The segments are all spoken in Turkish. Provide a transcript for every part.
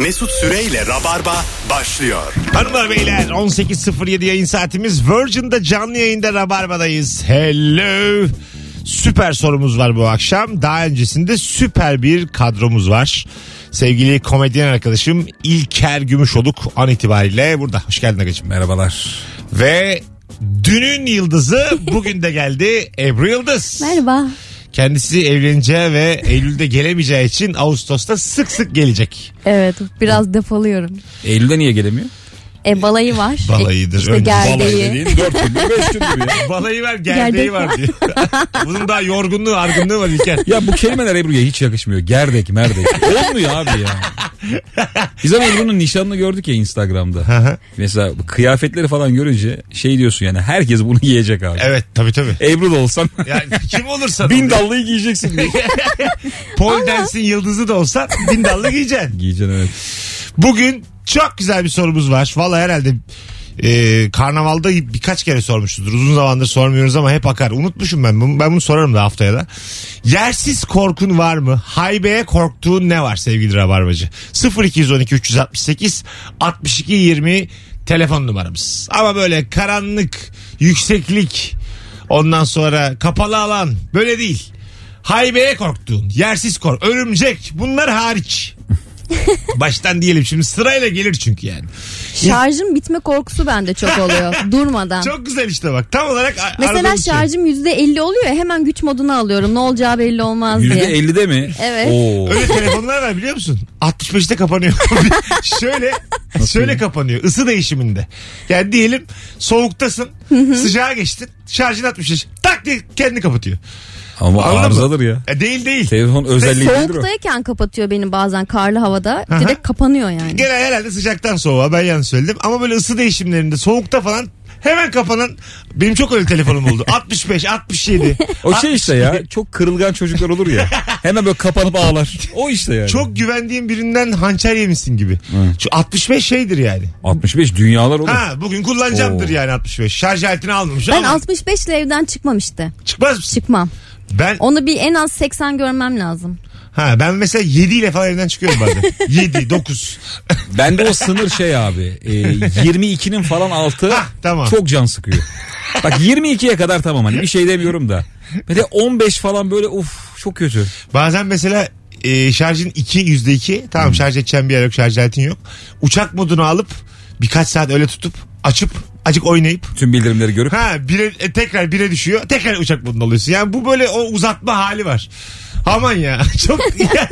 Mesut Süreyle Rabarba başlıyor. Hanımlar beyler 18.07 yayın saatimiz Virgin'de canlı yayında Rabarba'dayız. Hello. Süper sorumuz var bu akşam. Daha öncesinde süper bir kadromuz var. Sevgili komedyen arkadaşım İlker Gümüşoluk an itibariyle burada. Hoş geldin Agacığım. Merhabalar. Ve dünün yıldızı bugün de geldi Ebru Yıldız. Merhaba. Kendisi evleneceği ve Eylül'de gelemeyeceği için Ağustos'ta sık sık gelecek. Evet biraz defalıyorum. Eylül'de niye gelemiyor? E balayı var. Balayıdır. İşte Önce Balayı gerdeği. dediğin 4 gündür 5 gündür ya. Balayı ver gerdeği Gerdek var diyor. Bunun daha yorgunluğu argınlığı var İlker. Ya bu kelimeler Ebru'ya hiç yakışmıyor. Gerdek merdek. Olmuyor abi ya. Biz ama Ebru'nun nişanını gördük ya Instagram'da. Mesela bu kıyafetleri falan görünce şey diyorsun yani herkes bunu giyecek abi. Evet tabii tabii. Ebru da olsan Yani kim olursan bin dallıyı giyeceksin diye. Pole dance'in yıldızı da olsan bin dallı giyeceksin. Giyeceksin evet. Bugün çok güzel bir sorumuz var. Valla herhalde e, karnavalda birkaç kere sormuşuzdur. Uzun zamandır sormuyoruz ama hep akar. Unutmuşum ben. Ben bunu sorarım da haftaya da. Yersiz korkun var mı? Haybeye korktuğun ne var sevgili Rabarbacı? 0212 368 62 20 telefon numaramız. Ama böyle karanlık, yükseklik, ondan sonra kapalı alan böyle değil. Haybeye korktuğun, yersiz kork, örümcek bunlar hariç. Baştan diyelim şimdi sırayla gelir çünkü yani. Şarjım bitme korkusu bende çok oluyor durmadan. Çok güzel işte bak tam olarak a- Mesela aradığımız şey. şarjım %50 oluyor ya hemen güç moduna alıyorum. Ne olacağı belli olmaz diye. %50'de mi? Evet. Oo. Öyle telefonlar var biliyor musun? 65'te kapanıyor. şöyle şöyle kapanıyor ısı değişiminde. Yani diyelim soğuktasın sıcağa geçtin şarjın 65 tak diye kendini kapatıyor. Ama Anladın mı? arızadır ya. E, değil değil. Telefon özelliği değildir o. Soğuktayken kapatıyor benim bazen karlı havada. Aha. Direkt kapanıyor yani. Gene herhalde sıcaktan soğuğa ben yanlış söyledim. Ama böyle ısı değişimlerinde soğukta falan hemen kapanan benim çok öyle telefonum oldu. 65, 67. O şey işte ya çok kırılgan çocuklar olur ya. Hemen böyle kapanıp ağlar. O işte yani. Çok güvendiğim birinden hançer yemişsin gibi. Şu 65 şeydir yani. 65 dünyalar olur. Ha bugün kullanacağımdır Oo. yani 65. Şarj aletini almamış Ben ama 65 ile evden çıkmam işte. çıkmaz mısın? Çıkmam. Ben Onu bir en az 80 görmem lazım. ha ben mesela 7 ile falan evden çıkıyorum bazen. 7, 9. Bende o sınır şey abi. E, 22'nin falan altı Hah, tamam. çok can sıkıyor. Bak 22'ye kadar tamam hani bir şey demiyorum da. Böyle 15 falan böyle uf çok kötü. Bazen mesela e, şarjın 2 yüzde 2 tamam Hmm. şarj edeceğim bir yer yok şarj aletin yok. Uçak modunu alıp birkaç saat öyle tutup açıp acık oynayıp Tüm bildirimleri görüp ha bire, e, tekrar bire düşüyor tekrar uçak modunda oluyorsun. Yani bu böyle o uzatma hali var. Aman ya çok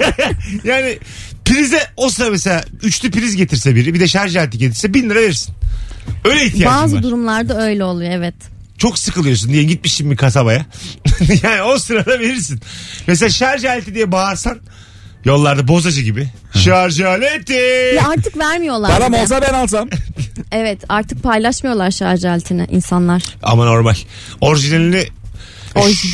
yani prize o sıra mesela üçlü priz getirse biri bir de şarj aleti getirse bin lira verirsin. Öyle ihtiyacın Bazı var. durumlarda öyle oluyor evet. çok sıkılıyorsun diye gitmişsin bir kasabaya. yani o sırada verirsin. Mesela şarj aleti diye bağırsan yollarda bozacı gibi. şarj aleti. Ya artık vermiyorlar. param olsa ben alsam. Evet artık paylaşmıyorlar şarj aletini insanlar. Ama normal. Orijinalini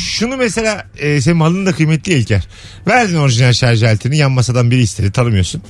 Şunu mesela e, senin malın da kıymetli ya İlker. Verdin orijinal şarj aletini yan masadan biri istedi tanımıyorsun.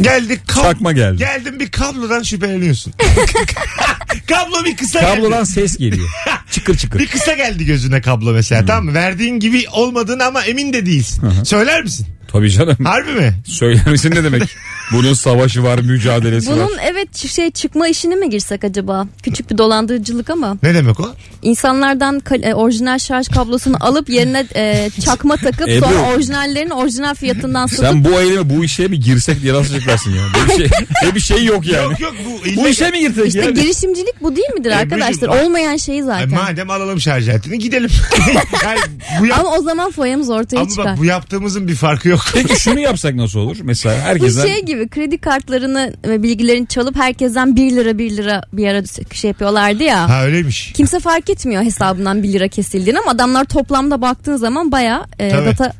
Geldi kab- Çakma geldi. Geldin bir kablodan şüpheleniyorsun. kablo bir kısa Kablodan geldi. ses geliyor. Çıkır çıkır. Bir kısa geldi gözüne kablo mesela tamam mı? Verdiğin gibi olmadığını ama emin de değilsin. Söyler misin? Tabii canım. Harbi mi? Söyler misin ne demek? Bunun savaşı var, mücadelesi var. Bunun evet şey çıkma işine mi girsek acaba? Küçük bir dolandırıcılık ama Ne demek o? insanlardan e, orijinal şarj kablosunu alıp yerine e, çakma takıp Ebru. sonra orijinallerini orijinal fiyatından satıp Sen bu eyleme bu işe mi girsek diye nasıl açıklarsın ya? Böyle bir şey, böyle bir şey yok yani. Yok yok bu Bu işe mi girsek işte ya? girişimcilik bu değil midir Ebru'cum, arkadaşlar? bak- Olmayan şey Ay, zaten. madem alalım şarj aletini gidelim. yani bu, yap- Ama o zaman foyamız ortaya ama çıkar. bak, bu yaptığımızın bir farkı yok. Peki şunu yapsak nasıl olur? Mesela Bu herkesten şey gibi kredi kartlarını ve bilgilerini çalıp herkesten 1 lira 1 lira bir ara şey yapıyorlardı ya. ha öyleymiş. Kimse fark etmiyor hesabından 1 lira kesildiğini ama adamlar toplamda baktığın zaman baya e, Tabii. data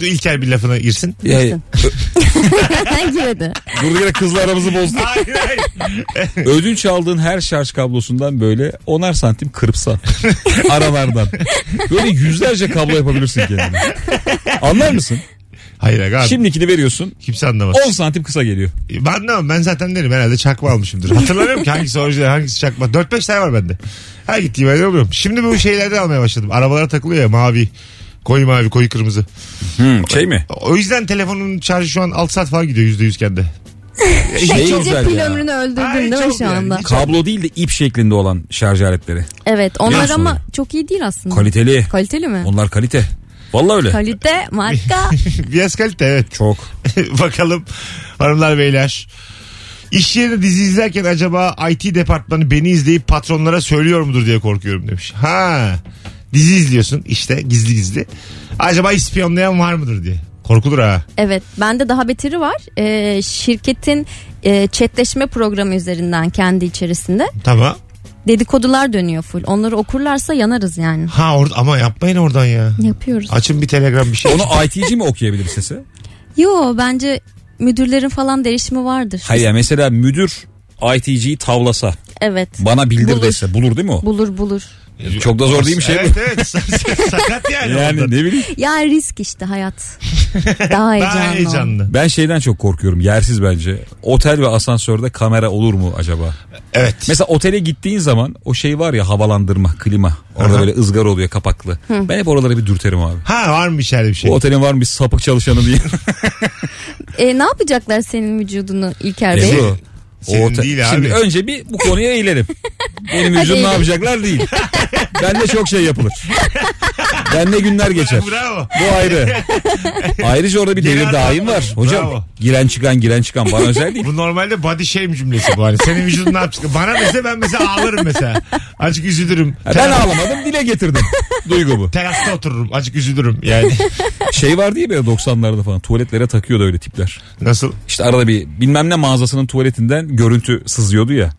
İlker bir lafına girsin. Ya, girdi. durduk yere kızla aramızı bozdu. hayır hayır. Ödünç aldığın her şarj kablosundan böyle onar santim kırpsan. Aralardan. Böyle yüzlerce kablo yapabilirsin kendine. Anlar mısın? Hayır aga abi. Şimdikini veriyorsun Kimse anlamaz. 10 santim kısa geliyor. Ben anlamam. Ben zaten derim herhalde çakma almışımdır. Hatırlamıyorum ki hangisi orijinal hangisi çakma. 4-5 tane var bende. Her gittiğim yerde oluyorum. Şimdi bu şeylerden almaya başladım. Arabalara takılıyor ya mavi. Koyu mavi koyu kırmızı. Hmm, şey mi? O yüzden telefonun şarjı şu an 6 saat falan gidiyor %100 kendi. Şey İkinci güzel pil ya. ömrünü öldürdün Ay, değil mi çok şu yani. anda? Kablo değil de ip şeklinde olan şarj aletleri. Evet onlar ama çok iyi değil aslında. Kaliteli. Kaliteli mi? Onlar kalite. Vallahi öyle. Kalite, marka. Biraz kalite evet. Çok. Bakalım hanımlar beyler. İş yerinde dizi izlerken acaba IT departmanı beni izleyip patronlara söylüyor mudur diye korkuyorum demiş. Ha dizi izliyorsun işte gizli gizli. Acaba ispiyonlayan var mıdır diye. Korkulur ha. evet bende daha beteri var. Ee, şirketin e, chatleşme programı üzerinden kendi içerisinde Tamam. Dedikodular dönüyor full. Onları okurlarsa yanarız yani. Ha orada ama yapmayın oradan ya. Yapıyoruz. Açın bir telegram bir şey. Onu IT'ci mi okuyabilir sesi? Yo bence müdürlerin falan değişimi vardır. Hayır ya mesela müdür IT'ciyi tavlasa Evet. bana bildir Bulur. dese bulur değil mi o? Bulur bulur. Çok da zor değil mi şey? Evet evet sakat yani. Yani orada. ne bileyim. Ya risk işte hayat. Daha heyecanlı. Daha heyecanlı. Ben şeyden çok korkuyorum. Yersiz bence. Otel ve asansörde kamera olur mu acaba? Evet. Mesela otele gittiğin zaman o şey var ya havalandırma, klima. Orada Aha. böyle ızgara oluyor kapaklı. Ben hep oralara bir dürterim abi. Ha var mı içeride bir şey? Bu otelin var mı bir sapık çalışanı diye. E, ne yapacaklar senin vücudunu İlker Bey? Ebru, Senin otel- değil Şimdi abi. önce bir bu konuya eğilelim. Benim vücudum ne yapacaklar değil. Bende çok şey yapılır. Bende günler geçer. Bravo. Bu ayrı. Ayrıca orada bir devir daim var. Hocam Bravo. giren çıkan giren çıkan bana özel değil. Bu normalde body shame cümlesi bu hani. Senin vücudun ne yapacak? Bana dese ben mesela ağlarım mesela. Azıcık üzülürüm. Ha, Ben ağlamadım dile getirdim. Duygu bu. Terasta otururum. Azıcık üzülürüm yani. Şey var diye böyle 90'larda falan tuvaletlere takıyordu öyle tipler. Nasıl? İşte arada bir bilmem ne mağazasının tuvaletinden görüntü sızıyordu ya.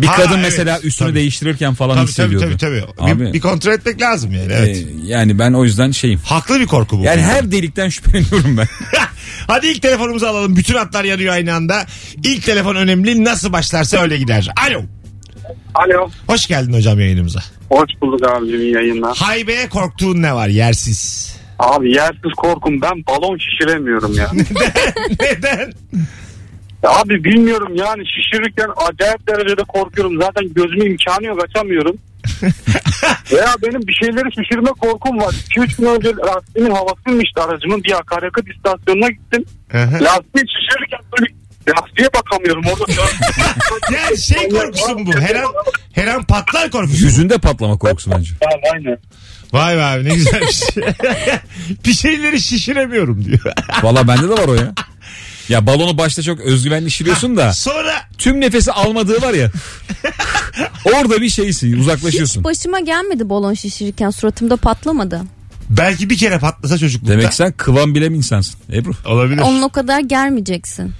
Bir Ha, kadın evet. mesela üstünü Tabii. değiştirirken falan Tabii tabii hissediyordu. tabii. tabii. Abi, Bir, bir kontrol etmek lazım yani. Evet. e, yani ben o yüzden şeyim. Haklı bir korku bu. Yani her delikten şüpheleniyorum ben. Hadi ilk telefonumuzu alalım. Bütün hatlar yanıyor aynı anda. İlk telefon önemli. Nasıl başlarsa öyle gider. Alo. Alo. Hoş geldin hocam yayınımıza. Hoş bulduk abicim iyi yayınlar. Haybeye korktuğun ne var yersiz? Abi yersiz korkum ben balon şişiremiyorum ya. Neden? Ya abi bilmiyorum yani şişirirken acayip derecede korkuyorum. Zaten gözüme imkanı yok açamıyorum. Veya benim bir şeyleri şişirme korkum var. 2-3 gün önce lastiğimin havasıymıştı aracımın. Bir akaryakıt istasyonuna gittim. Lastiği şişirirken böyle lastiğe bakamıyorum orada. ya şey korkusu mu bu? Her an, her an patlar korkusu. Yüzünde patlama korkusu bence. Ya, aynen. Vay be abi ne güzelmiş. bir şeyleri şişiremiyorum diyor. Valla bende de var o ya. Ya balonu başta çok özgüvenli şişiriyorsun da Sonra tüm nefesi almadığı var ya. orada bir şeysin uzaklaşıyorsun. Hiç başıma gelmedi balon şişirirken suratımda patlamadı. belki bir kere patlasa çocuklukta. Demek ki sen kıvam bilen insansın Ebru. Olabilir. Onun o kadar germeyeceksin.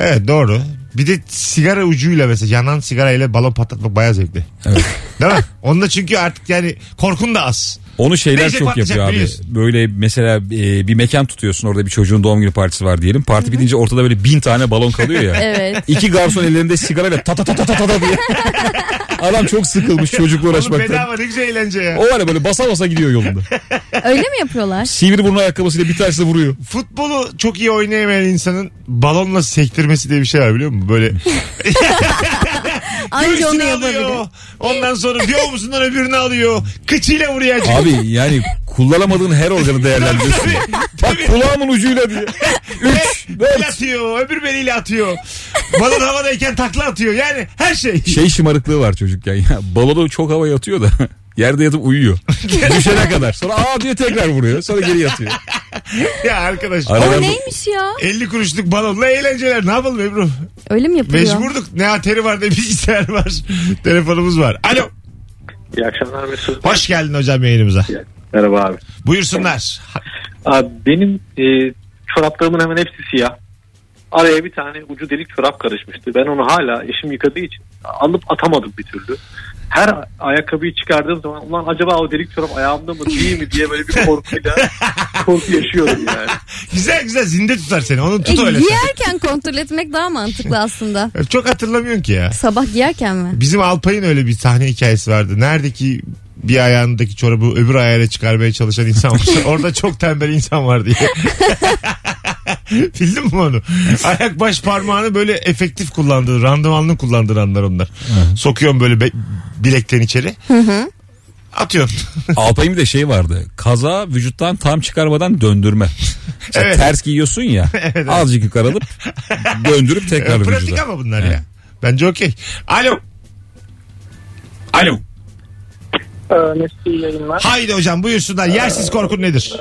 Evet doğru. Bir de sigara ucuyla mesela yanan sigarayla balon patlatmak bayağı zevkli. Evet. Değil mi? Onda çünkü artık yani korkun da az. Onu şeyler Neyse, çok yapıyor abi. biliyorsun. Böyle mesela e, bir mekan tutuyorsun orada bir çocuğun doğum günü partisi var diyelim. Parti bitince ortada böyle bin tane balon kalıyor ya. Evet. İki garson ellerinde sigarayla ta ta ta ta ta ta ta diye. Adam çok sıkılmış çocukla Oğlum uğraşmaktan. bedava ne güzel eğlence ya. O var ya böyle basa basa gidiyor yolunda. Öyle mi yapıyorlar? Sivri burnu ayakkabısıyla bir tanesi vuruyor. Futbolu çok iyi oynayamayan insanın balonla sektirmesi diye bir şey var biliyor musun? Böyle Anca onu göğsünü yapabilir. alıyor. Ondan sonra bir omzundan öbürünü alıyor. Kıçıyla vuruyor. Abi yani kullanamadığın her organı değerlendiriyorsun. Bak kulağımın ucuyla diye. Üç, Bel dört. atıyor. Öbür beliyle atıyor. Balon havadayken takla atıyor. Yani her şey. Şey şımarıklığı var çocukken ya. Balonu çok havaya atıyor da yerde yatıp uyuyor. Düşene kadar. Sonra aa diyor tekrar vuruyor. Sonra geri yatıyor. Ya arkadaş. O neymiş ya? 50 kuruşluk balonla eğlenceler. Ne yapalım Ebru? Öyle mi yapılıyor? Mecburduk. Ne ateri var ne bilgisayar var. Telefonumuz var. Alo. İyi akşamlar Mesut. Hoş geldin hocam yayınımıza. Merhaba abi. Buyursunlar. Abi benim e, çoraplarımın hemen hepsi siyah. Araya bir tane ucu delik çorap karışmıştı. Ben onu hala eşim yıkadığı için alıp atamadım bir türlü. Her ayakkabıyı çıkardığım zaman ulan acaba o delik çorap ayağımda mı değil mi diye böyle bir korkuyla korku yaşıyorum yani. Güzel güzel zinde tutar seni. Onu E, tut öyle. sen. giyerken kontrol etmek daha mantıklı aslında. Çok hatırlamıyorsun ki ya. Sabah giyerken mi? Bizim Alpay'ın öyle bir sahne hikayesi vardı. Neredeki bir ayağındaki çorabı öbür ayağıyla çıkarmaya çalışan insan var. Orada çok tembel insan var diye. Bildin mi onu? Ayak baş parmağını böyle efektif kullandığı, randımanlı kullandığı anlar onlar. Sokuyorum böyle be- bilekten içeri. Atıyorsun. Alpay'ın bir de şey vardı. Kaza vücuttan tam çıkarmadan döndürme. Mesela Evet. Ters giyiyorsun ya. azıcık yukarı alıp döndürüp tekrar Pratik vücuda. ama bunlar ya. Bence okey. Alo. Alo. Ee, Mesut yayınlar. Haydi hocam buyursunlar. Yersiz korkun nedir?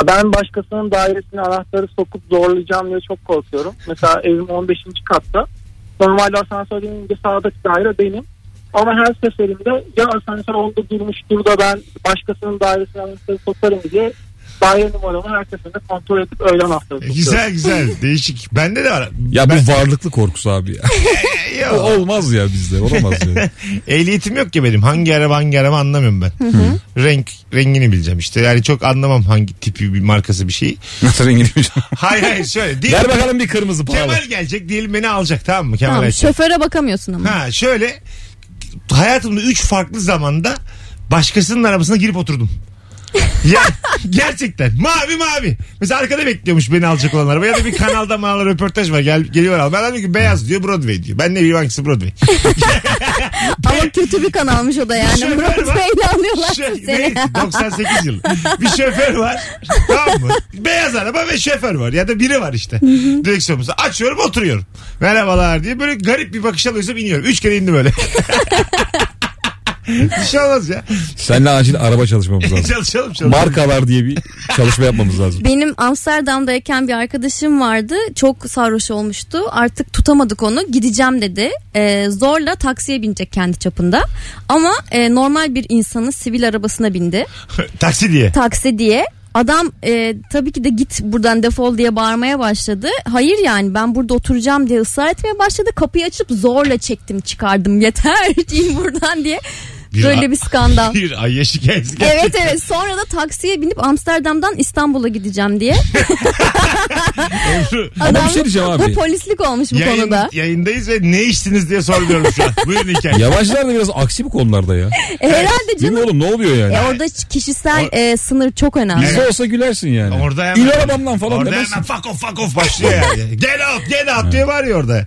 Ya Ben başkasının dairesine anahtarı sokup zorlayacağım diye çok korkuyorum. Mesela evim 15. katta. Normalde asansör inince sağdaki daire benim. Ama her seferinde ya asansör onda durmuştur da ben başkasının dairesine anahtarı sokarım diye daire numaramı her seferinde kontrol edip öyle anahtarı sokuyorum. Güzel güzel. Değişik. Bende de var. Ya Ben- bu varlıklı korkusu abi ya. Yok. O olmaz ya bizde. Olamaz ya. Ehliyetim yok ki benim. Hangi araba hangi araba anlamıyorum ben. Renk rengini bileceğim işte. Yani çok anlamam hangi tipi bir markası bir şey. Nasıl rengini Hayır hayır şöyle. Diyelim, Ver bakalım bir kırmızı pahalı. Kemal gelecek diyelim beni alacak tamam mı Kemal Tamam, Ayça? şoföre bakamıyorsun ama. Ha şöyle hayatımda üç farklı zamanda başkasının arabasına girip oturdum. Ya gerçekten mavi mavi. Mesela arkada bekliyormuş beni alacak olan araba ya da bir kanalda mağala röportaj var gel, geliyor abi. Ben dedim ki beyaz diyor Broadway diyor. Ben ne bileyim hangisi Broadway. Ama kötü bir kanalmış o da yani. Şoför var. Broadway'le alıyorlar Şö- seni. ne? 98 yıl. Bir şoför var. tamam mı? Beyaz araba ve şoför var. Ya da biri var işte. Direksiyonumuzu açıyorum oturuyorum. Merhabalar diye böyle garip bir bakış alıyorsam iniyorum. Üç kere indi böyle. bir şey olmaz ya. Seninle acil araba çalışmamız lazım. çalışalım çalışalım. Markalar diye bir çalışma yapmamız lazım. Benim Amsterdam'dayken bir arkadaşım vardı. Çok sarhoş olmuştu. Artık tutamadık onu. Gideceğim dedi. Ee, zorla taksiye binecek kendi çapında. Ama e, normal bir insanın sivil arabasına bindi. Taksi diye. Taksi diye. Adam e, tabii ki de git buradan defol diye bağırmaya başladı. Hayır yani ben burada oturacağım diye ısrar etmeye başladı. Kapıyı açıp zorla çektim çıkardım yeter in buradan diye. Bir- Böyle bir skandal. Bir ay yaşı gelsin. Evet evet sonra da taksiye binip Amsterdam'dan İstanbul'a gideceğim diye. Ama bir şey diyeceğim abi. Bu polislik olmuş bu Yayın, konuda. yayındayız ve ne içtiniz diye sormuyorum şu an. Buyurun hikaye. Yavaşlar da biraz aksi bu konularda ya. E, herhalde Değil canım. oğlum ne oluyor yani? E, orada kişisel e, sınır çok önemli. Bizde olsa gülersin yani. Orada hemen. İn arabamdan falan Orada demezsin. hemen fuck off fuck off başlıyor yani. get out get out diye ya orada.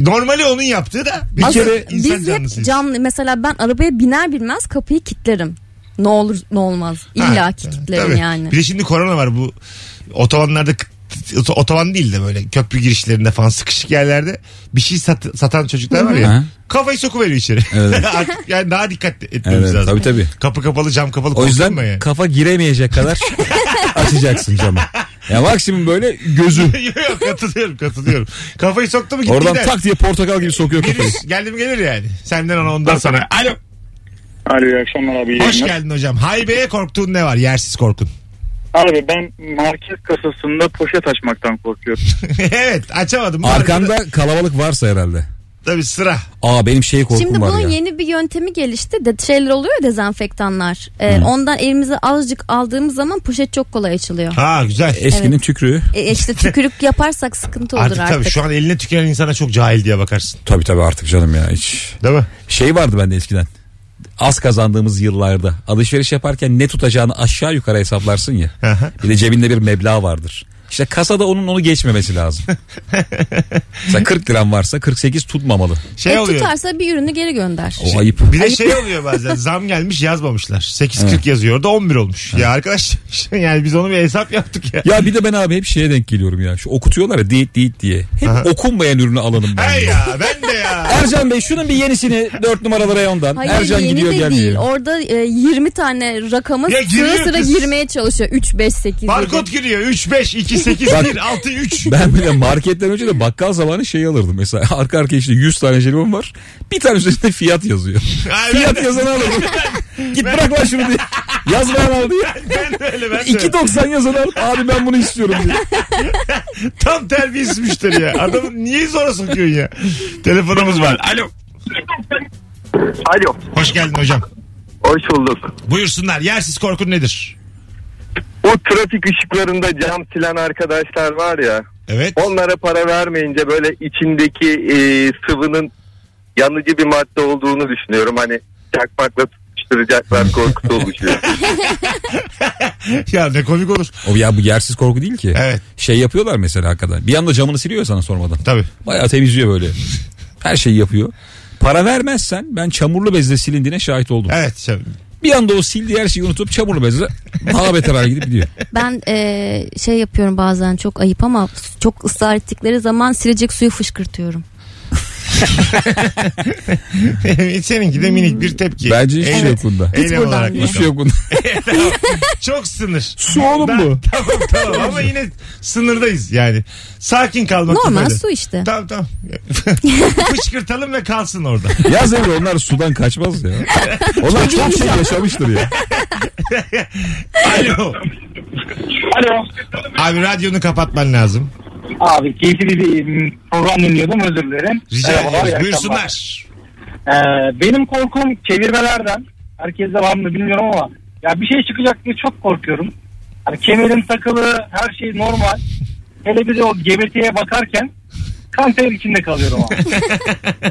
Normali onun yaptığı da bir Bir kere kere Biz insan hep canlısıyız. camlı mesela ben arabaya biner binmez kapıyı kilitlerim. Ne olur ne olmaz. İlla Ha, ki kilitlerim tabii. yani. Bir de şimdi korona var bu otobanlarda oto- otoban değil de böyle köprü girişlerinde falan sıkışık yerlerde bir şey sat- satan çocuklar var ya. Hı. Kafayı sokuveriyor içeri. Evet. Artık yani daha dikkat etmemiz Evet lazım. tabii tabii. Kapı kapalı cam kapalı. O yüzden yani. kafa giremeyecek kadar açacaksın camı. Ya maksimum böyle gözü. yok katılıyorum katılıyorum. Kafayı soktu mu gitti Oradan gider. tak diye portakal gibi sokuyor kafayı. Virüs geldi mi gelir yani. Senden ona ondan sonra. Alo. Alo iyi akşamlar abi. Hoş yayınlar. geldin hocam. Haybeye korktuğun ne var? Yersiz korkun. Abi ben market kasasında poşet açmaktan korkuyorum. evet açamadım. Arkanda kalabalık varsa herhalde. Tabii sıra. Aa benim şey korkum Şimdi var bunun ya. yeni bir yöntemi gelişti. De şeyler oluyor ya dezenfektanlar. E, ondan elimize azıcık aldığımız zaman poşet çok kolay açılıyor. Ha güzel. Eskinin tükrüğü. E, işte tükürük yaparsak sıkıntı olur Artık, artık. tabii şu an eline tüküren insana çok cahil diye bakarsın. Tabii tabii artık canım ya hiç. Değil mi? Şey vardı bende eskiden. Az kazandığımız yıllarda alışveriş yaparken ne tutacağını aşağı yukarı hesaplarsın ya. Bir de cebinde bir meblağ vardır. İşte kasada onun onu geçmemesi lazım. Mesela 40 liram varsa 48 tutmamalı. Şey e, oluyor. tutarsa bir ürünü geri gönder. O ayıp. Bir de şey oluyor bazen zam gelmiş yazmamışlar. 8.40 yazıyor orada 11 olmuş. Ya arkadaş yani biz onu bir hesap yaptık ya. Ya bir de ben abi hep şeye denk geliyorum ya. Şu okutuyorlar ya deyit deyit diye. Hep Aha. okunmayan ürünü alalım ben. Hey ya ben de ya. Ercan Bey şunun bir yenisini 4 numaralı reyondan. Hayır Ercan yeni gidiyor de gelmiyor. değil. Orada e, 20 tane giriyor sıra sıra kız. girmeye çalışıyor. 3, 5, 8, 7. Barkod giriyor 3 5 2 8 Bak- 1 6 3. Ben bile marketten önce de bakkal zamanı şey alırdım. Mesela arka arkaya işte 100 tane jelibon var. Bir tane üzerinde fiyat yazıyor. fiyat yazanı alırdım. Git bırak lan şunu diye. Yazmayan al diye. Ben de öyle ben de. öyle. 2.90 yazanı alıp abi ben bunu istiyorum diye. Tam terbiyesiz müşteri ya. Adamı niye zora sokuyorsun ya? Telefonumuz var. Alo. Alo. Hoş geldin hocam. Hoş bulduk. Buyursunlar. Yersiz korkun nedir? Bu trafik ışıklarında cam silen arkadaşlar var ya. Evet. Onlara para vermeyince böyle içindeki e, sıvının yanıcı bir madde olduğunu düşünüyorum. Hani çakmakla tutuşturacaklar korkusu oluşuyor. ya ne komik olur. O ya bu yersiz korku değil ki. Evet. Şey yapıyorlar mesela hakikaten. Bir anda camını siliyor sana sormadan. Tabii. Bayağı temizliyor böyle. Her şeyi yapıyor. Para vermezsen ben çamurlu bezle silindiğine şahit oldum. Evet. Bir anda o sildiği her şeyi unutup çamurlu bezle daha beter hale gidip gidiyor. Ben e, şey yapıyorum bazen çok ayıp ama çok ısrar ettikleri zaman silecek suyu fışkırtıyorum. Seninki de minik bir tepki. Bence hiçbir şey Eylem- yok bunda. eylem Hiç olarak değil. Hiçbir şey yok bunda. Çok sınır. Su oğlum Ben- bu. Tamam tamam ama yine sınırdayız yani. Sakin kalmak Normal su işte. Tamam tamam. Fışkırtalım ve kalsın orada. Ya Zemre onlar sudan kaçmaz ya. Onlar çok şey yaşamıştır ya. Alo. Alo. Abi radyonu kapatman lazım. Abi keyifli bir program dinliyordum özür dilerim. Rica ederiz. Buyursunlar. Ee, benim korkum çevirmelerden. Herkes de var mı bilmiyorum ama ya bir şey çıkacak diye çok korkuyorum. Hani kemerim takılı, her şey normal. Hele bir de o GBT'ye bakarken kanser içinde kalıyorum ama.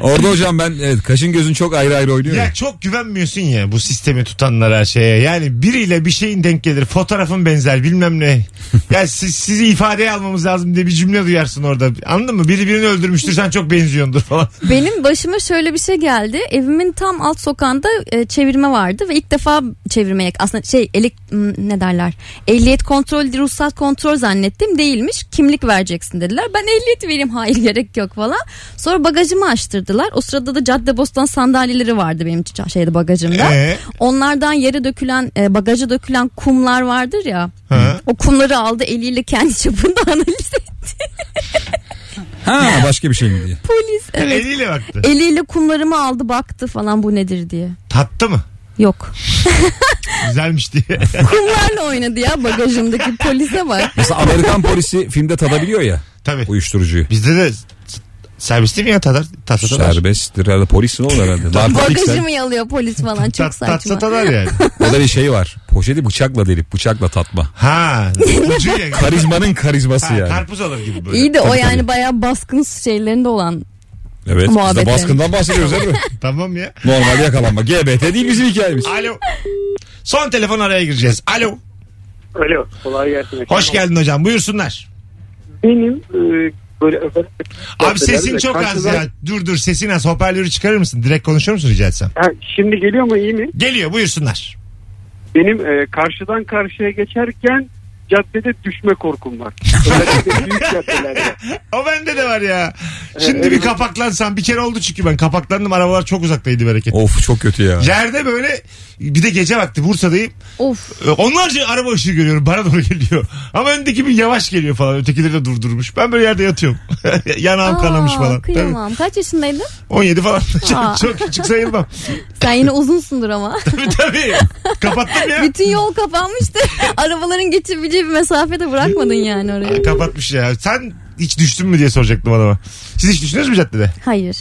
Orada hocam ben evet, kaşın gözün çok ayrı ayrı oynuyor. ya. Ya çok güvenmiyorsun ya bu sistemi tutanlara şeye. Yani biriyle bir şeyin denk gelir. Fotoğrafın benzer bilmem ne. ya siz, sizi ifadeye almamız lazım diye bir cümle duyarsın orada. Anladın mı? Biri birini öldürmüştür sen çok benziyordur falan. Benim başıma şöyle bir şey geldi. Evimin tam alt sokağında e, çevirme vardı ve ilk defa çevirmeye aslında şey elek ne derler? Ehliyet kontrol, ruhsat kontrol zannettim. Değilmiş. Kimlik vereceksin dediler. Ben ehliyet vereyim. Hayır gerek yok falan. Sonra bagajımı açtırdılar. O sırada da Caddebostan sandalyeleri vardı benim şeyde bagajımda. Ee? Onlardan yere dökülen, e, bagaja dökülen kumlar vardır ya. Ha? O kumları aldı eliyle kendi çapında analiz etti. Ha başka bir şey mi diye. Polis evet. Eliyle baktı. Eliyle kumlarımı aldı baktı falan bu nedir diye. Tattı mı? Yok. Güzelmiş diye. Kumlarla oynadı ya bagajımdaki polise bak. Mesela Amerikan polisi filmde tadabiliyor ya Tabii. uyuşturucuyu. Bizde de serbest değil mi ya tadar? Tat satar. Serbesttir herhalde polis ne olur herhalde. Narkotiksen Bagajımı yalıyor polis falan çok saçma. satar yani. o da bir şey var. Poşeti bıçakla delip bıçakla tatma. Ha. Karizmanın karizması Ha, yani. Karpuz olur gibi böyle. İyi de o Tabii, yani tabii. bayağı baskın şeylerinde olan. Evet biz de baskından bahsediyoruz değil mi? Tamam ya. Normal yakalanma. GBT değil bizim hikayemiz. Alo. Son telefon araya gireceğiz. Alo. Alo kolay gelsin. Hoş geldin hocam. Buyursunlar. Benim e, böyle özel... Abi sesin çok az ya. Dur dur sesin az. Hoparlörü çıkarır mısın? Direkt konuşur musun rica etsem? Ha, şimdi geliyor mu iyi mi? Geliyor buyursunlar. Benim e, karşıdan karşıya geçerken caddede düşme korkum var. Özellikle büyük caddelerde. O bende de var ya. Şimdi bir kapaklansam bir kere oldu çünkü ben kapaklandım arabalar çok uzaktaydı bereket. Of çok kötü ya. Yerde böyle bir de gece vakti Bursa'dayım. Of. Ee, Onlarca araba ışığı görüyorum bana doğru geliyor. Ama öndeki bir yavaş geliyor falan. Ötekileri de durdurmuş. Ben böyle yerde yatıyorum. Yanağım kanamış falan. Tabii. Kıyamam. Kaç yaşındaydın? 17 falan. Aa. çok, çok küçük sayılmam. Sen yine uzunsundur ama. tabii tabii. Kapattım ya. Bütün yol kapanmıştı. Arabaların geçebileceği bir mesafede bırakmadın yani oraya. Kapatmış ya. Sen hiç düştün mü diye soracaktım adama. Siz hiç düştünüz mü caddede? Hayır.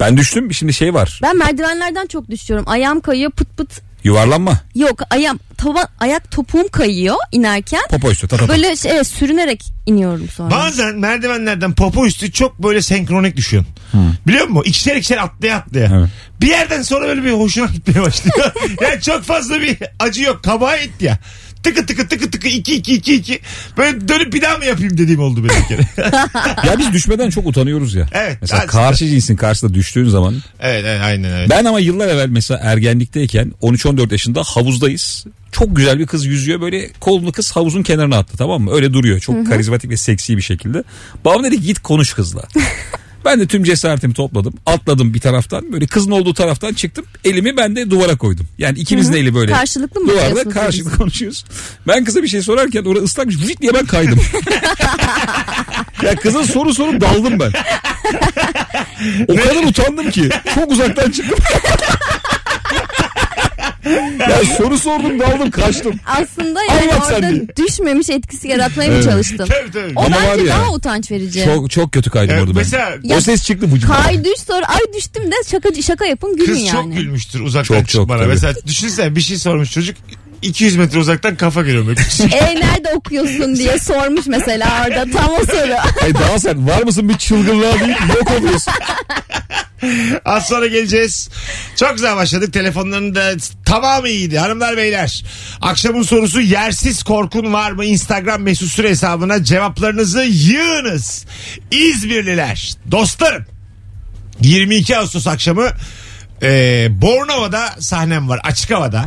Ben düştüm şimdi şey var. Ben merdivenlerden çok düşüyorum. Ayağım kayıyor pıt pıt. Yuvarlanma. Yok ayağım tava, ayak topuğum kayıyor inerken. Popo üstü tatata. Böyle şey, evet, sürünerek iniyorum sonra. Bazen merdivenlerden popo üstü çok böyle senkronik düşüyorsun. Biliyor musun? İkişer ikişer atlaya atlaya. Evet. Bir yerden sonra böyle bir hoşuna gitmeye başlıyor. yani çok fazla bir acı yok. Kabağa et ya. Tıkı tıkı tıkı tıkı iki iki iki iki. Böyle dönüp bir daha mı yapayım dediğim oldu benim bir kere. Ya biz düşmeden çok utanıyoruz ya. Evet, Mesela aslında. karşı cinsin karşısında düştüğün zaman. evet, evet aynen öyle. Ben ama yıllar evvel mesela ergenlikteyken 13-14 yaşında havuzdayız. Çok güzel bir kız yüzüyor böyle kolunu kız havuzun kenarına attı tamam mı? Öyle duruyor çok karizmatik ve seksi bir şekilde. Babam dedi git konuş kızla. Ben de tüm cesaretimi topladım. Atladım bir taraftan. Böyle kızın olduğu taraftan çıktım. Elimi ben de duvara koydum. Yani ikimizin eli böyle. Karşılıklı mı Duvarda karşılıklı birbirinize? konuşuyoruz. Ben kıza bir şey sorarken orada ıslakmış. Vıcık diye ben kaydım. ya kızın soru sorup daldım ben. O kadar utandım ki. Çok uzaktan çıktım. ya soru sordum daldım kaçtım. Aslında yani Anlat orada diye. düşmemiş etkisi yaratmaya mı çalıştın? Tabii tabii. O Ama var bence ya, daha utanç verici. Çok çok kötü kaydım Evet, orada ben. mesela o ses çıktı vücudumdan. Kay düş sonra ay düştüm de şaka şaka yapın gülün kız yani. çok gülmüştür uzaktan Çok, çok, çıkmana. tabii. Mesela düşünsene bir şey sormuş çocuk 200 metre uzaktan kafa geliyor. böyle. E nerede okuyorsun diye sormuş mesela orada tam o soru. Ay daha sen var mısın bir çılgınlığa değil yok oluyorsun. Az sonra geleceğiz. Çok güzel başladık. Telefonların da tamamı iyiydi. Hanımlar beyler. Akşamın sorusu yersiz korkun var mı? Instagram mesut süre hesabına cevaplarınızı yığınız. İzmirliler. Dostlarım. 22 Ağustos akşamı e, Bornova'da sahnem var. Açık havada.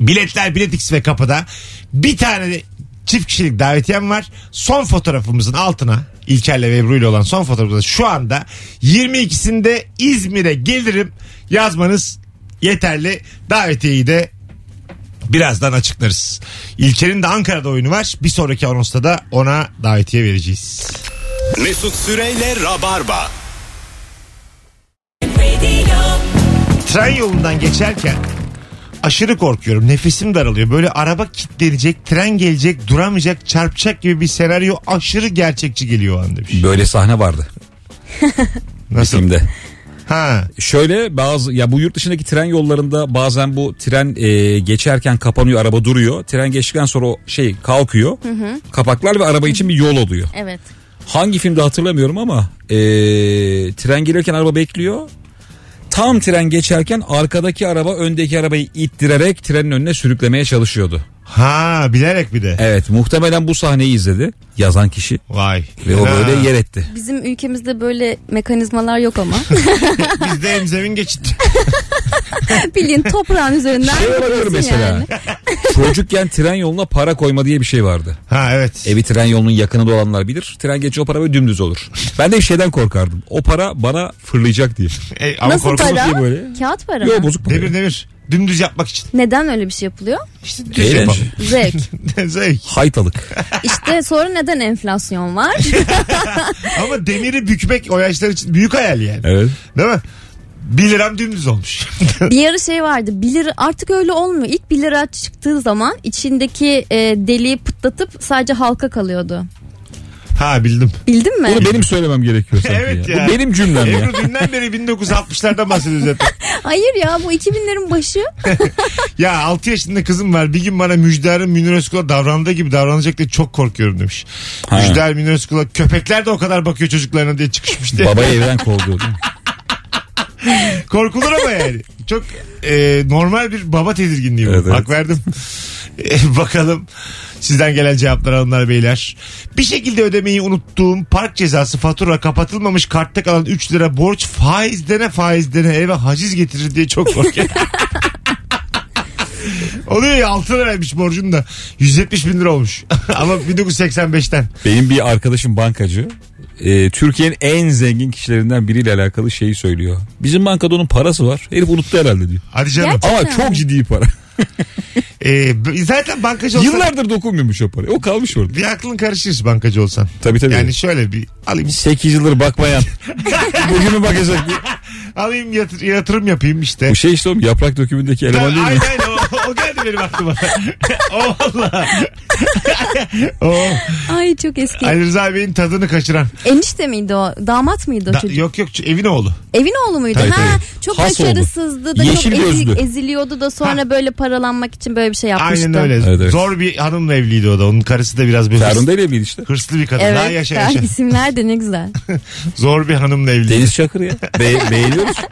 Biletler Biletix ve kapıda. Bir tane de çift kişilik davetiyem var. Son fotoğrafımızın altına İlker'le ve Ebru ile olan son fotoğrafımızda şu anda 22'sinde İzmir'e gelirim yazmanız yeterli. Davetiyeyi de birazdan açıklarız. İlker'in de Ankara'da oyunu var. Bir sonraki anonsta da ona davetiye vereceğiz. Mesut Süreyle Rabarba. Tren yolundan geçerken aşırı korkuyorum. Nefesim daralıyor. Böyle araba kilitlenecek, tren gelecek, duramayacak, çarpacak gibi bir senaryo aşırı gerçekçi geliyor o an demiş. Böyle sahne vardı Nasıl? filmde. Ha. Şöyle bazı ya bu yurt dışındaki tren yollarında bazen bu tren e, geçerken kapanıyor araba duruyor. Tren geçtikten sonra o şey kalkıyor. Kapaklar ve araba için bir yol oluyor. Evet. Hangi filmde hatırlamıyorum ama e, tren gelirken araba bekliyor. Tam tren geçerken arkadaki araba öndeki arabayı ittirerek trenin önüne sürüklemeye çalışıyordu. Ha bilerek bir de. Evet muhtemelen bu sahneyi izledi yazan kişi Vay. ve o Ha. böyle yer etti. Bizim ülkemizde böyle mekanizmalar yok ama. Bizde hem zemin geçit. Bilin toprağın üzerinden Şey olabilir mesela. yani. Çocukken tren yoluna para koyma diye bir şey vardı. Ha evet. Evi tren yolunun yakınında olanlar bilir. Tren geçince o para böyle dümdüz olur. Ben de bir şeyden korkardım. O para bana fırlayacak diye. E, ama Nasıl para? değil böyle. Kağıt para Yok mı? bozuk para. Demir demir. Dümdüz yapmak için. Neden öyle bir şey yapılıyor? İşte düz Eğlence. yapalım. Zevk. Zevk. Haytalık. İşte sonra neden enflasyon var? Ama demiri bükmek o yaşlar için büyük hayal yani. Evet. Değil mi? 1 liram dümdüz olmuş. bir ara şey vardı 1 lira artık öyle olmuyor. İlk 1 lira çıktığı zaman içindeki e, deliği pıtlatıp sadece halka kalıyordu. ha bildim. Bildin mi? Bunu benim söylemem gerekiyor sanki Evet ya. ya. Bu benim cümlem ya. Ebru dünden beri 1960'lardan bahsediyoruz zaten. Hayır ya bu 2000'lerin başı. Ya 6 yaşında kızım var. Bir gün bana Müjdar'ın Münir Özkul'a davrandığı gibi davranacak diye çok korkuyorum demiş. Ha. Müjdar Münir Özkul'a köpekler de o kadar bakıyor çocuklarına diye çıkışmış diye. Babayı evden kovdu. Korkulur ama yani. Çok e, normal bir baba tedirginliği bu. Evet. Hak verdim. E, bakalım sizden gelen cevaplar hanımlar beyler. Bir şekilde ödemeyi unuttuğum park cezası fatura kapatılmamış kartta kalan 3 lira borç faizlene faizlene eve haciz getirir diye çok korkuyorum. Oluyor ya 6 liraymış borcun da 170 bin lira olmuş. Ama 1985'ten. Benim bir arkadaşım bankacı. Ee, Türkiye'nin en zengin kişilerinden biriyle alakalı şeyi söylüyor. Bizim bankada onun parası var. Herif unuttu herhalde diyor. Hadi canım. Gerçekten. Ama çok ciddi para. E, b- zaten bankacı olsan Yıllardır dokunmuyormuş o para. O kalmış orada. bir aklın karışır bankacı olsan. Tabii tabii. Yani şöyle bir alayım 8 yıldır bakmayan. Bugün mü bakacak diye. alayım yatır- yatırım yapayım işte. Bu şey işte oğlum yaprak dökümündeki eleman değil mi? Aynen aynen o, geldi benim aklıma. o valla. o Ay çok eski. Ali Rıza Bey'in tadını kaçıran. Enişte miydi o? Damat mıydı o Da- çocuk? yok yok evin oğlu. Evin oğlu muydu? Tabii, ha, tabii. çok Has oldu. başarısızdı da Yeşil çok ezi- gözlü. eziliyordu da sonra böyle paralanmak için böyle bir şey yapmıştı. Aynen öyle. Evet, evet. Zor bir hanımla evliydi o da. Onun karısı da biraz böyle hırs- Ferhunde ile evliydi işte. hırslı bir kadın. Evet. Ha, yaşa ya, yaşa. isimler de ne güzel. Zor bir hanımla evliydi. Deniz Çakır ya. Be- beğeniyoruz.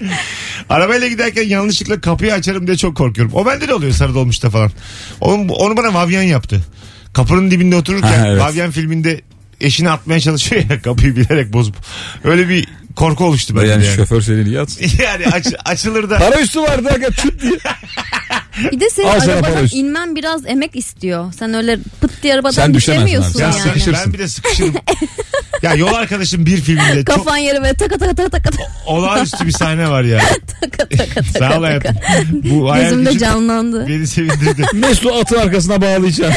Arabayla giderken yanlışlıkla kapıyı açarım diye çok korkuyorum. O bende de oluyor sarı dolmuşta falan. Onu, onu bana Vavyan yaptı. Kapının dibinde otururken Ha, evet. Vavyan filminde eşini atmaya çalışıyor ya kapıyı bilerek bozup. Öyle bir korku oluştu bende Yani, yani. şoför seni niye atsın? yani aç- açılır da Para üstü vardı aga çıt diye. Bir de senin Al sana arabadan üstü. inmen biraz emek istiyor. Sen öyle pıt diye arabadan Sen düşemezsin düşemiyorsun abi. Ya yani. sıkışırsın. ben bir de sıkışırım. ya yol arkadaşım bir filminde çok Kafan yere böyle taka taka taka taka olağanüstü bir sahne var ya. taka taka taka. Sağ ol hayatım. Bu hayal Gözümde canlandı. beni sevindirdi. Mesut atın arkasına bağlayacağım.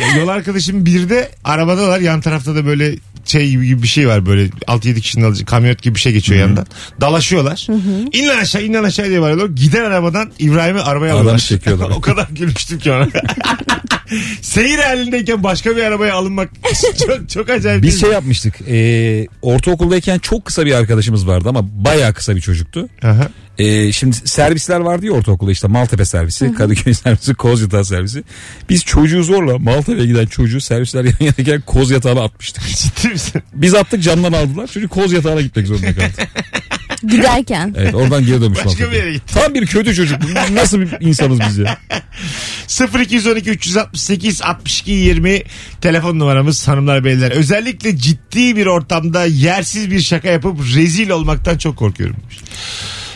Ya yol arkadaşım bir de arabadalar yan tarafta da böyle şey gibi, bir şey var böyle 6-7 kişinin alacağı kamyonet gibi bir şey geçiyor yandan. Dalaşıyorlar. İn lan aşağı in lan aşağı diye bağırıyorlar. Giden arabadan İbrahim'i arabaya Adamı alıyorlar. çekiyorlar. o kadar gülmüştüm ki ona. Seyir halindeyken başka bir arabaya alınmak çok çok acayip. Biz değil şey yapmıştık. E, ortaokuldayken çok kısa bir arkadaşımız vardı ama bayağı kısa bir çocuktu. Aha. E, şimdi servisler vardı ya ortaokulda işte Maltepe servisi, Kadıköy servisi, Koz Yatağı servisi. Biz çocuğu zorla Maltepe'ye giden çocuğu servisler yan yanayken Koz Yatağı'na atmıştık. Ciddi misin? Biz attık camdan aldılar. Çocuk Koz Yatağı'na gitmek zorunda kaldı. Giderken. Evet oradan geri dönmüş Başka bir yere gitti. Tam bir kötü çocuk. Nasıl bir insanız biz ya? 0212 368 62 20 telefon numaramız hanımlar beyler. Özellikle ciddi bir ortamda yersiz bir şaka yapıp rezil olmaktan çok korkuyorum.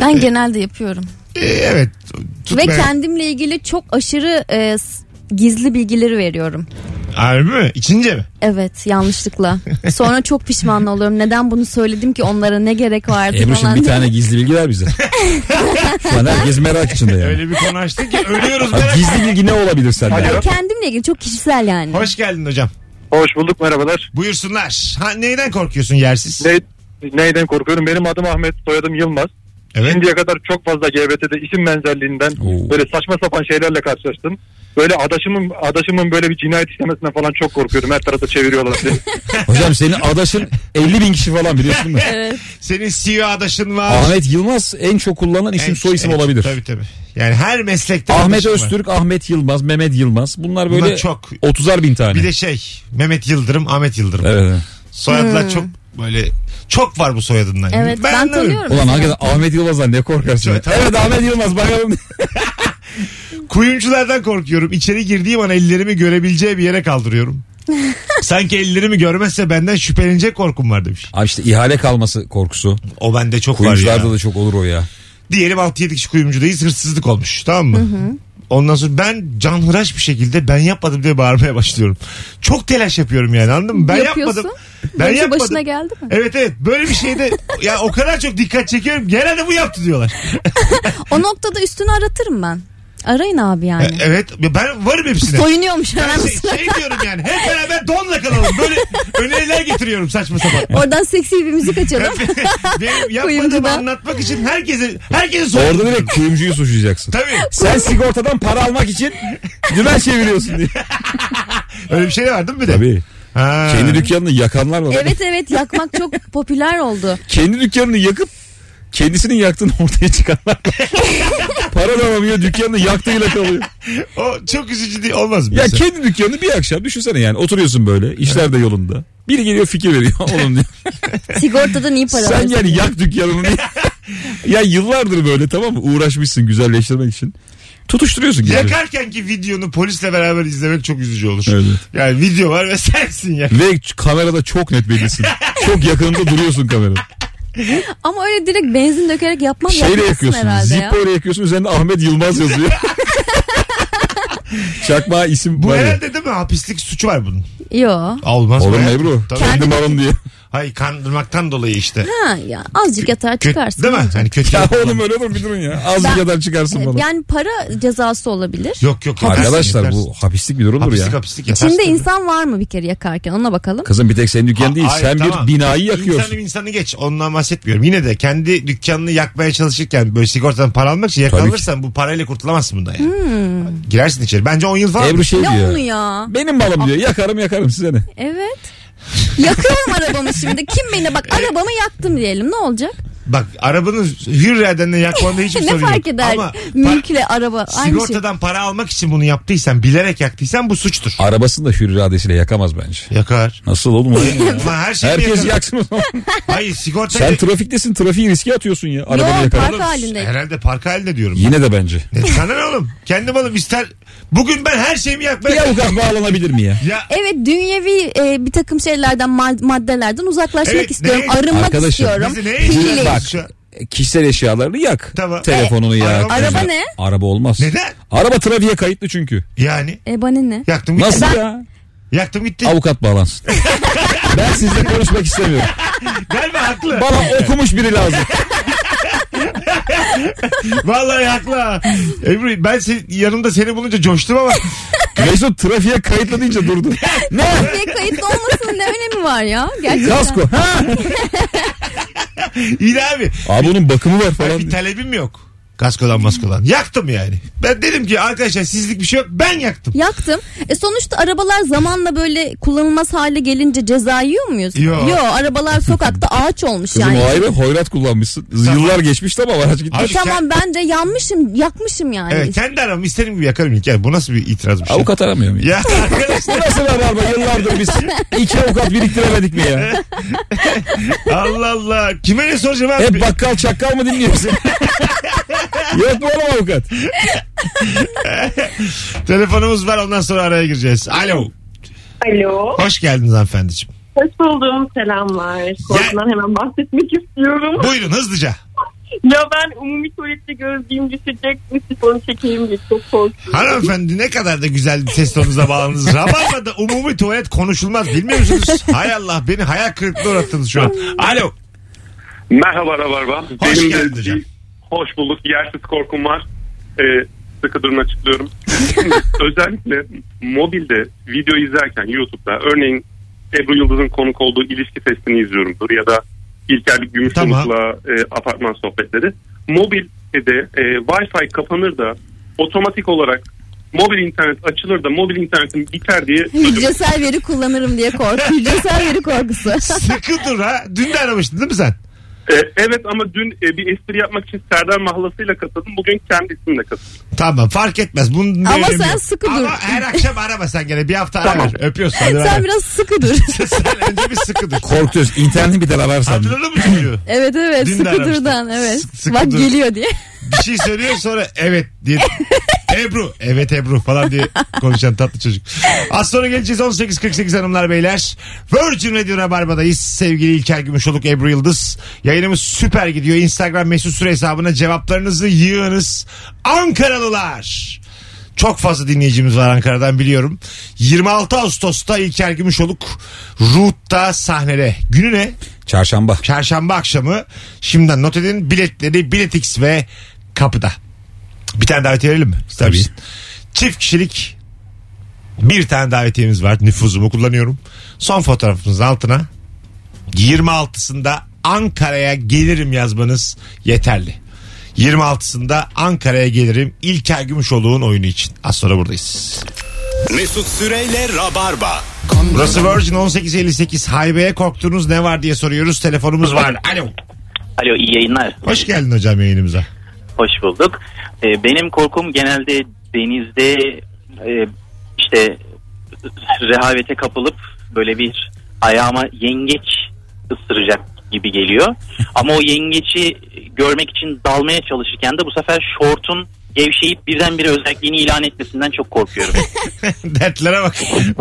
Ben genelde yapıyorum. e, evet. Ve tutmaya- kendimle ilgili çok aşırı e, s- gizli bilgileri veriyorum. Harbi mi? İçince mi? Evet yanlışlıkla. Sonra çok pişman oluyorum. Neden bunu söyledim ki onlara ne gerek vardı Ebru'cum falan. bir tane gizli bilgi ver bize. Şu an herkes merak içinde yani. Öyle bir konu açtın ki ölüyoruz Ha, merak. gizli bilgi ne olabilir sende? Ya kendimle ilgili çok kişisel yani. Hoş geldin hocam. Hoş bulduk merhabalar. Buyursunlar. Ha, neyden korkuyorsun yersiz? Ne, neyden korkuyorum? Benim adım Ahmet, soyadım Yılmaz. Evet. Şimdiye kadar çok fazla GBT'de isim benzerliğinden Oo. böyle saçma sapan şeylerle karşılaştım. Böyle adaşımın adaşımın böyle bir cinayet işlemesinden falan çok korkuyorum. Her tarafta çeviriyorlar diye. Hocam senin adaşın 50 bin kişi falan biliyorsun değil mi? Evet. Senin CEO adaşın var. Ahmet Yılmaz en çok kullanılan isim En- soy isim en- olabilir. Tabii tabii. Yani her meslekte Ahmet adaşın var. Öztürk, Ahmet Yılmaz, Mehmet Yılmaz. Bunlar böyle Bunlar çok. 30'ar bin tane. Bir de şey Mehmet Yıldırım, Ahmet Yıldırım. Evet. evet. Soyadlar çok böyle çok var bu soyadından. Evet ben, anlamıyorum. tanıyorum. Ulan hakikaten Ahmet Yılmaz'dan ne korkarsın? Çok- ya? Evet Ahmet Yılmaz bakalım. Kuyumculardan korkuyorum. İçeri girdiğim an ellerimi görebileceği bir yere kaldırıyorum. Sanki ellerimi görmezse benden şüphelenecek korkum var demiş. Abi işte ihale kalması korkusu. O bende çok var Kuyumcularda ya. da çok olur o ya. Diyelim 6-7 kişi kuyumcudayız hırsızlık olmuş tamam mı? Ondan sonra ben canhıraş bir şekilde ben yapmadım diye bağırmaya başlıyorum. Çok telaş yapıyorum yani anladın mı? Ben Yapıyorsun. yapmadım. Ben yapmadım. başına geldi mi? Evet evet böyle bir şeyde ya o kadar çok dikkat çekiyorum. Genelde bu yaptı diyorlar. O noktada üstünü aratırım ben. Arayın abi yani. E, evet ben varım hepsine. Soyunuyormuş Ben şey, şey diyorum yani hep beraber donla kalalım. Böyle öneriler getiriyorum saçma sapan. Oradan seksi bir müzik açalım. Benim yapmadığımı anlatmak için herkese herkese sor. Orada direkt kuyumcuyu suçlayacaksın. Tabii. Sen sigortadan para almak için dümen çeviriyorsun diye. Öyle bir şey var değil mi bir de? Tabii. Ha. Kendi dükkanını yakanlar var. evet evet yakmak çok popüler oldu. Kendi dükkanını yakıp kendisinin yaktığını ortaya çıkanlar para da alamıyor dükkanını yaktığıyla kalıyor. O çok üzücü değil olmaz mı? Ya mesela? kendi dükkanını bir akşam düşünsene yani oturuyorsun böyle işler de yolunda. Biri geliyor fikir veriyor oğlum diyor. Sigortadan iyi para Sen yani yak dükkanını diye. ya yıllardır böyle tamam mı uğraşmışsın güzelleştirmek için. Tutuşturuyorsun gibi. Yakarkenki videonu polisle beraber izlemek çok üzücü olur. Evet. Yani video var ve sensin ya. Ve kamerada çok net bellisin. çok yakınında duruyorsun kamerada. Ama öyle direkt benzin dökerek yapmak Şeyle yakıyorsun. herhalde ya. Yakıyorsun. Üzerinde Ahmet Yılmaz yazıyor. Çakma isim Bu var ya. herhalde değil mi? Hapislik suçu var bunun. Yo. Olmaz Olur mu. Ebru? Tabii. Kendim alın diye. Hayır kandırmaktan dolayı işte. Ha ya azıcık yatar Kötü, çıkarsın. değil mi? Olacak? Hani kötü. Ya oğlum öyle olur bir durun ya. Az Ben- kadar çıkarsın bana. yani para cezası olabilir. Yok yok. Arkadaşlar yatarsın, bu hapislik bir durumdur Hapislik ya. hapislik yatarsın. İçinde tabii. insan var mı bir kere yakarken ona bakalım. Kızım bir tek senin dükkan değil. Ha- Sen hayır, tamam. bir binayı yakıyorsun. İnsanı insanı geç. Ondan bahsetmiyorum. Yine de kendi dükkanını yakmaya çalışırken böyle sigortadan para almak için yakalanırsan bu parayla kurtulamazsın bundan yani. Girersin içeri. Bence 10 yıl falan. Ebru şey Ne diyor. onu ya? Benim malım diyor. Yakarım yakarım size ne? Evet. Yakıyorum arabamı şimdi. Kim beni bak arabamı yaktım diyelim ne olacak? Bak arabanın hür iradenle yakmanda hiçbir ne sorun yok. fark eder? Ama Mülkle araba aynı şey. sigortadan para almak için bunu yaptıysan bilerek yaktıysan bu suçtur. Arabasını da hür iradesiyle yakamaz bence. Yakar. Nasıl oğlum? Ama her şey Herkes yakar. yaksın o zaman. Hayır sigorta Sen trafiktesin trafiği riske atıyorsun ya. Arabanı Yok, yakarak. park halinde. Herhalde park halinde diyorum. Yine de bence. Ne, sana ne oğlum? Kendim alım ister. Bugün ben her şeyimi Bir yakmaya... avukat bağlanabilir mi ya? Ya Evet dünyevi e, bir takım şeylerden mad- maddelerden uzaklaşmak Evet, istiyorum. ne- Arınmak Arkadaşım, istiyorum. bizi ne Pille. An? Kişisel eşyalarını yak. Tamam. Telefonunu E, yak. araba- Araba ne? Araba olmaz. Neden? Araba trafiğe kayıtlı çünkü. Yani E bana ne? yaktım gitti. Nasıl ya? Yaktım gitti. Avukat bağlansın. ben sizle konuşmak istemiyorum. Galiba haklı. Bana okumuş biri lazım. Vallahi haklı ha. Ebru ben se- yanımda seni bulunca coştum ama Mesut trafiğe kayıtlı deyince durdu. ne? Trafiğe kayıtlı olmasının ne önemi var ya? Gerçekten. Kasko. Ha? İyi de abi. Abi bunun bakımı var falan. bir diye. talebim yok. Kaskodan maskodan. Yaktım yani. Ben dedim ki arkadaşlar sizlik bir şey yok. Ben yaktım. Yaktım. E sonuçta arabalar zamanla böyle kullanılmaz hale gelince ceza yiyor muyuz? Yo. Yo, arabalar sokakta ağaç olmuş Kızım yani. o ayrı hoyrat kullanmışsın. Tamam. Yıllar geçmiş tamam araç gitmiş. E tamam ben de yanmışım, yakmışım yani. Evet kendi aramı istediğim gibi yakarım ilk. Yani bu nasıl bir itiraz bir şey? Avukat aramıyor muyum? Ya arkadaşlar Bu nasıl rabarba yıllardır biz iki avukat biriktiremedik mi ya? Allah Allah. Kime ne soracağım abi? Hep bakkal çakkal mı dinliyorsun? Yok mu oğlum avukat? Telefonumuz var ondan sonra araya gireceğiz. Alo. Alo. Hoş geldiniz hanımefendiciğim. Hoş buldum. Selamlar. Korkudan hemen bahsetmek istiyorum. Buyurun hızlıca. Ya ben umumi tuvalette gözlüğüm düşecek mi sifonu çekeyim diye çok korkuyorum. Hanımefendi ne kadar da güzel bir ses tonunuza bağlandınız. Rabarba'da umumi tuvalet konuşulmaz bilmiyor musunuz? Hay Allah beni hayal kırıklığına uğrattınız şu an. Alo. Merhaba Rabarba. Hoş Benim geldin de hocam. Hoş bulduk. Yersiz korkum var. Ee, sıkı durun açıklıyorum. Özellikle mobilde video izlerken YouTube'da örneğin Ebru Yıldız'ın konuk olduğu ilişki testini izliyorumdur ya da İlker Gümüşoluk'la e, apartman sohbetleri. Mobilde e, Wi-Fi kapanır da otomatik olarak mobil internet açılır da mobil internetin biter diye Hücresel veri kullanırım diye korku. Hücresel veri korkusu. Sıkı dur ha. Dün de aramıştın değil mi sen? E, evet ama dün e, bir espri yapmak için Serdar Mahlası'yla katıldım. Bugün kendi isimle katıldım. Tamam fark etmez. Bunun Ama önemi sen yok. sıkı Ama dur. her akşam arama sen gene. Bir hafta ara ver. Öpüyorsun. Hadi bay Sen bay. biraz sıkı dur. sen önce bir sıkı dur. Korkuyoruz. İnternetin bir de ararsan. Hatırladın mı çocuğu? Evet evet Dün de sıkı aramıştım. durdan evet. Sık- sıkı Bak dur. geliyor diye. Bir şey söylüyor sonra evet diye. Ebru. Evet Ebru falan diye konuşan tatlı çocuk. Az sonra geleceğiz 18.48 hanımlar beyler. Virgin Radio Rabarba'dayız. Sevgili İlker Gümüşoluk, Ebru Yıldız. Yayınımız süper gidiyor. Instagram mesut süre hesabına cevaplarınızı yığınız. Ankaralılar. Çok fazla dinleyicimiz var Ankara'dan biliyorum. 26 Ağustos'ta İlker Gümüşoluk Root'ta sahnede. Günü ne? Çarşamba. Çarşamba akşamı. Şimdiden not edin. Biletleri Biletix ve kapıda. Bir tane davet verelim mi? İster Tabii. misin? Çift kişilik bir tane davetiyemiz var. Nüfuzumu kullanıyorum. Son fotoğrafımızın altına 26'sında Ankara'ya gelirim yazmanız yeterli. 26'sında Ankara'ya gelirim İlker Gümüşoğlu'nun oyunu için. Az sonra buradayız. Mesut Süreyle Rabarba. Burası Virgin 1858 Haybe'ye korktuğunuz ne var diye soruyoruz. Telefonumuz var. Alo. Alo iyi yayınlar. Hoş geldin hocam yayınımıza. Hoş bulduk. Ee, benim korkum genelde denizde e, işte rehavete kapılıp böyle bir ayağıma yengeç ısıracak gibi geliyor. Ama o yengeci görmek için dalmaya çalışırken de bu sefer şortun gevşeyip birdenbire özelliğini ilan etmesinden çok korkuyorum. Dertlere bak.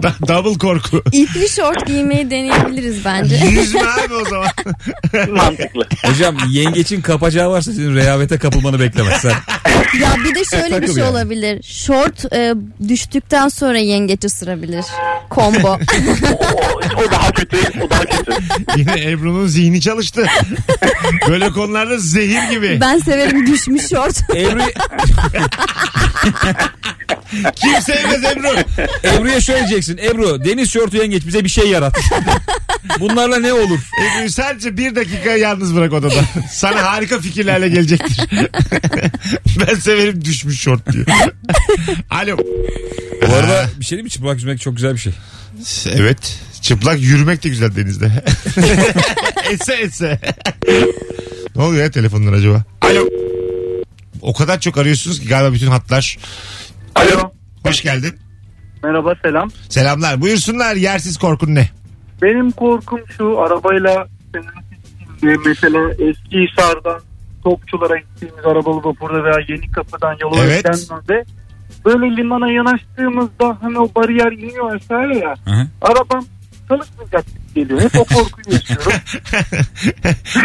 Da- double korku. İpli şort giymeyi deneyebiliriz bence. Yüzme abi o zaman. Mantıklı. Hocam yengeçin kapacağı varsa senin rehavete kapılmanı beklemez. Sen ya bir de şöyle bir Takıl şey yani. olabilir. Şort e, düştükten sonra yengeç ısırabilir. Combo. o, o daha kötü. O daha kötü. Yine Ebru'nun zihni çalıştı. Böyle konularda zehir gibi. ben severim düşmüş şort. Ebru, Kim sevmez Ebru? Ebru'ya şöyle diyeceksin. Ebru deniz şortu yengeç bize bir şey yarat. Bunlarla ne olur? Ebru'yu sadece bir dakika yalnız bırak odada. Sana harika fikirlerle gelecektir. ben severim düşmüş şort diyor. Alo. Bu arada bir şey diyeyim mi? Çıplak yüzmek çok güzel bir şey. Evet. Çıplak yürümek de güzel denizde. etse etse. ne oluyor ya telefonlar acaba? Alo. O kadar çok arıyorsunuz ki galiba bütün hatlar. Alo. Hoş geldin. Merhaba selam. Selamlar. Buyursunlar. Yersiz korkun ne? Benim korkum şu arabayla gittiğimde mesela eski Hisar'dan Topçulara gittiğimiz arabalı vapurda veya yeni kapıdan yola Evet. böyle limana yanaştığımızda hani o bariyer iniyor aşağıya ya Hı hı. arabam çalışmayacak gibi geliyor. Hep o korkuyu yaşıyorum.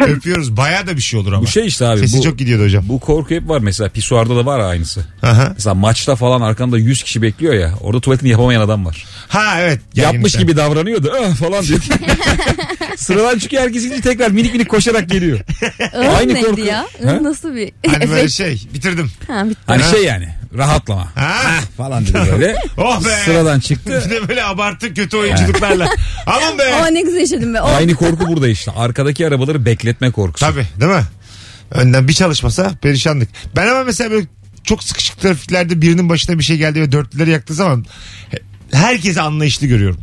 Öpüyoruz. Bayağı da bir şey olur ama. Bu şey işte abi. Sesi bu, çok gidiyordu hocam. bu korku hep var mesela. Pisuarda da var aynısı. Aha. Mesela maçta falan arkanda 100 kişi bekliyor ya. Orada tuvaletini yapamayan adam var. Ha evet. Yapmış gibi davranıyor da "Ah" falan diyor. Sıradan çıkıyor herkes gidince tekrar minik minik koşarak geliyor. Aynı korku. ya? Ha? Nasıl bir Hani böyle şey bitirdim. Ha, bitti. Hani Ha. şey yani rahatlama Ha? falan dedi böyle. Oh be. Sıradan çıktı. Bir de böyle abartı kötü oyunculuklarla. Aman be. Ama ne güzel yaşadım be. Oh. Aynı korku burada işte. Arkadaki arabaları bekletme korkusu. Tabii değil mi? Önden bir çalışmasa perişanlık. Ben ama mesela böyle çok sıkışık trafiklerde birinin başına bir şey geldi ve dörtlüleri yaktığı zaman herkesi anlayışlı görüyorum.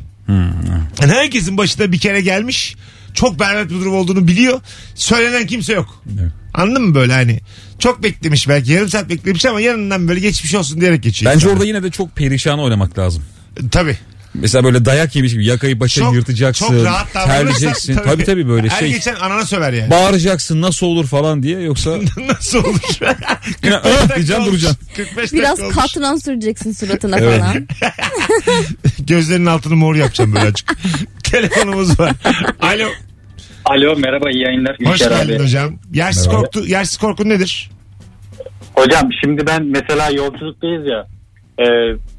Yani herkesin başına bir kere gelmiş. Çok berbat bir durum olduğunu biliyor. Söylenen kimse yok. Evet. Anladın mı böyle hani? Çok beklemiş belki yarım saat beklemiş ama yanından böyle geçmiş olsun diyerek geçiyor. Bence orada yine de çok perişan oynamak lazım. Tabii. Mesela böyle dayak yemiş gibi yakayı başa yırtacaksın. çok rahat terleyeceksin. Tabii tabii böyle Her şey. geçen anana söver yani. Bağıracaksın nasıl olur falan diye yoksa Nasıl olur? Yine, 45 dakika diyeceksin, olmuş. duracaksın. 45 Biraz olmuş. katran süreceksin suratına Evet. falan. Gözlerinin altını mor yapacağım böyle açık. Telefonumuz var. Alo. Alo merhaba iyi yayınlar. Hoş İlker geldin abi. hocam. Yersiz, Merhaba. korktu, yersiz korkun nedir? Hocam şimdi ben mesela yolculuktayız ya. e,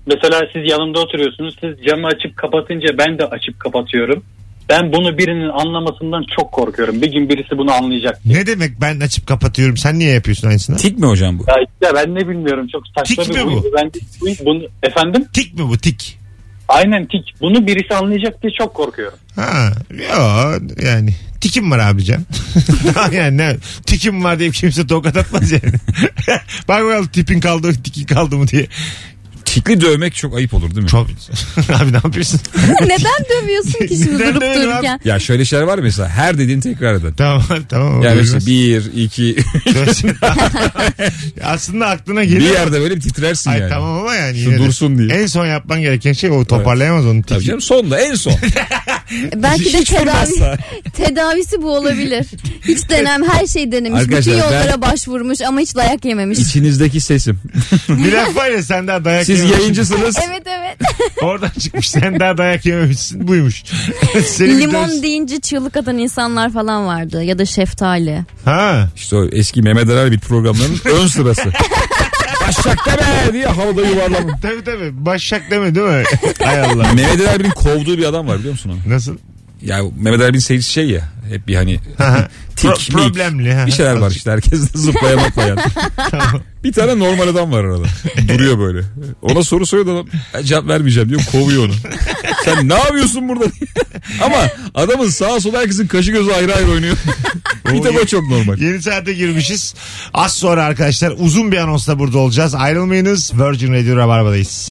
mesela siz yanımda oturuyorsunuz. Siz camı açıp kapatınca ben de açıp kapatıyorum. Ben bunu birinin anlamasından çok korkuyorum. Bir gün birisi bunu anlayacak. Ne demek ben açıp kapatıyorum sen niye yapıyorsun aynısını? Tik mi hocam bu? Ya işte ben ne bilmiyorum çok saçma Tik bir mi bu? huydu. Ben bu- bunu efendim Tik mi bu tik? aynen tik. Bunu birisi anlayacak diye çok korkuyorum. Ha, yo, yani tikim var abicim. yani ne, tikim var deyip kimse tokat atmaz yani. Bak bakalım tipin kaldı tikin kaldı mı diye. Tikli dövmek çok ayıp olur değil mi? Çok... abi ne yapıyorsun? Neden dövüyorsun ki şimdi Neden durup dövüyorum abi? dururken? Ya şöyle şeyler var ya mesela her dediğin tekrar eden. tamam tamam. Yani buyurun. mesela bir, iki, Aslında aklına bir geliyor. yerde böyle bir titrersin Ay yani. tamam ama yani Şu yine de. dursun diye. En son yapman gereken şey o toparlayamaz onu. Tabii canım sonda en son. Belki de Hiç tedavi, vurmazsa. tedavisi bu olabilir. Hiç denem her şey denemiş. Arkadaşlar, Bütün ben- yollara başvurmuş ama hiç dayak yememiş. İçinizdeki sesim. Bir laf var ya sen daha dayak Siz yememişsin. yayıncısınız. Evet evet. Oradan çıkmış sen daha dayak yememişsin buymuş. Bir Limon dövsün. deyince çığlık atan insanlar falan vardı. Ya da şeftali. Ha. İşte o eski Mehmet Ali Erbil programlarının ön sırası. Başak deme diye havada yuvarlama. Tabii tabii. Başak deme değil mi? Hay Allah. Mehmet Ali Erbil'in kovduğu bir adam var biliyor musun onu? Nasıl? Ya Mehmet Erbil'in seyircisi şey ya. Hep bir hani tik, Pro- mik, problemli, ha. Bir şeyler var işte herkes de zıplaya baklayan. bir tane normal adam var arada. Duruyor böyle. Ona soru soruyor da adam "Ben cevap vermeyeceğim diyor kovuyor onu. Sen ne yapıyorsun burada? Ama adamın sağa sola herkesin kaşı gözü ayrı ayrı oynuyor. bir tek o çok normal. Yeni saate girmişiz. Az sonra arkadaşlar uzun bir anonsla burada olacağız. Ayrılmayınız. Virgin Radio Rabarba'dayız.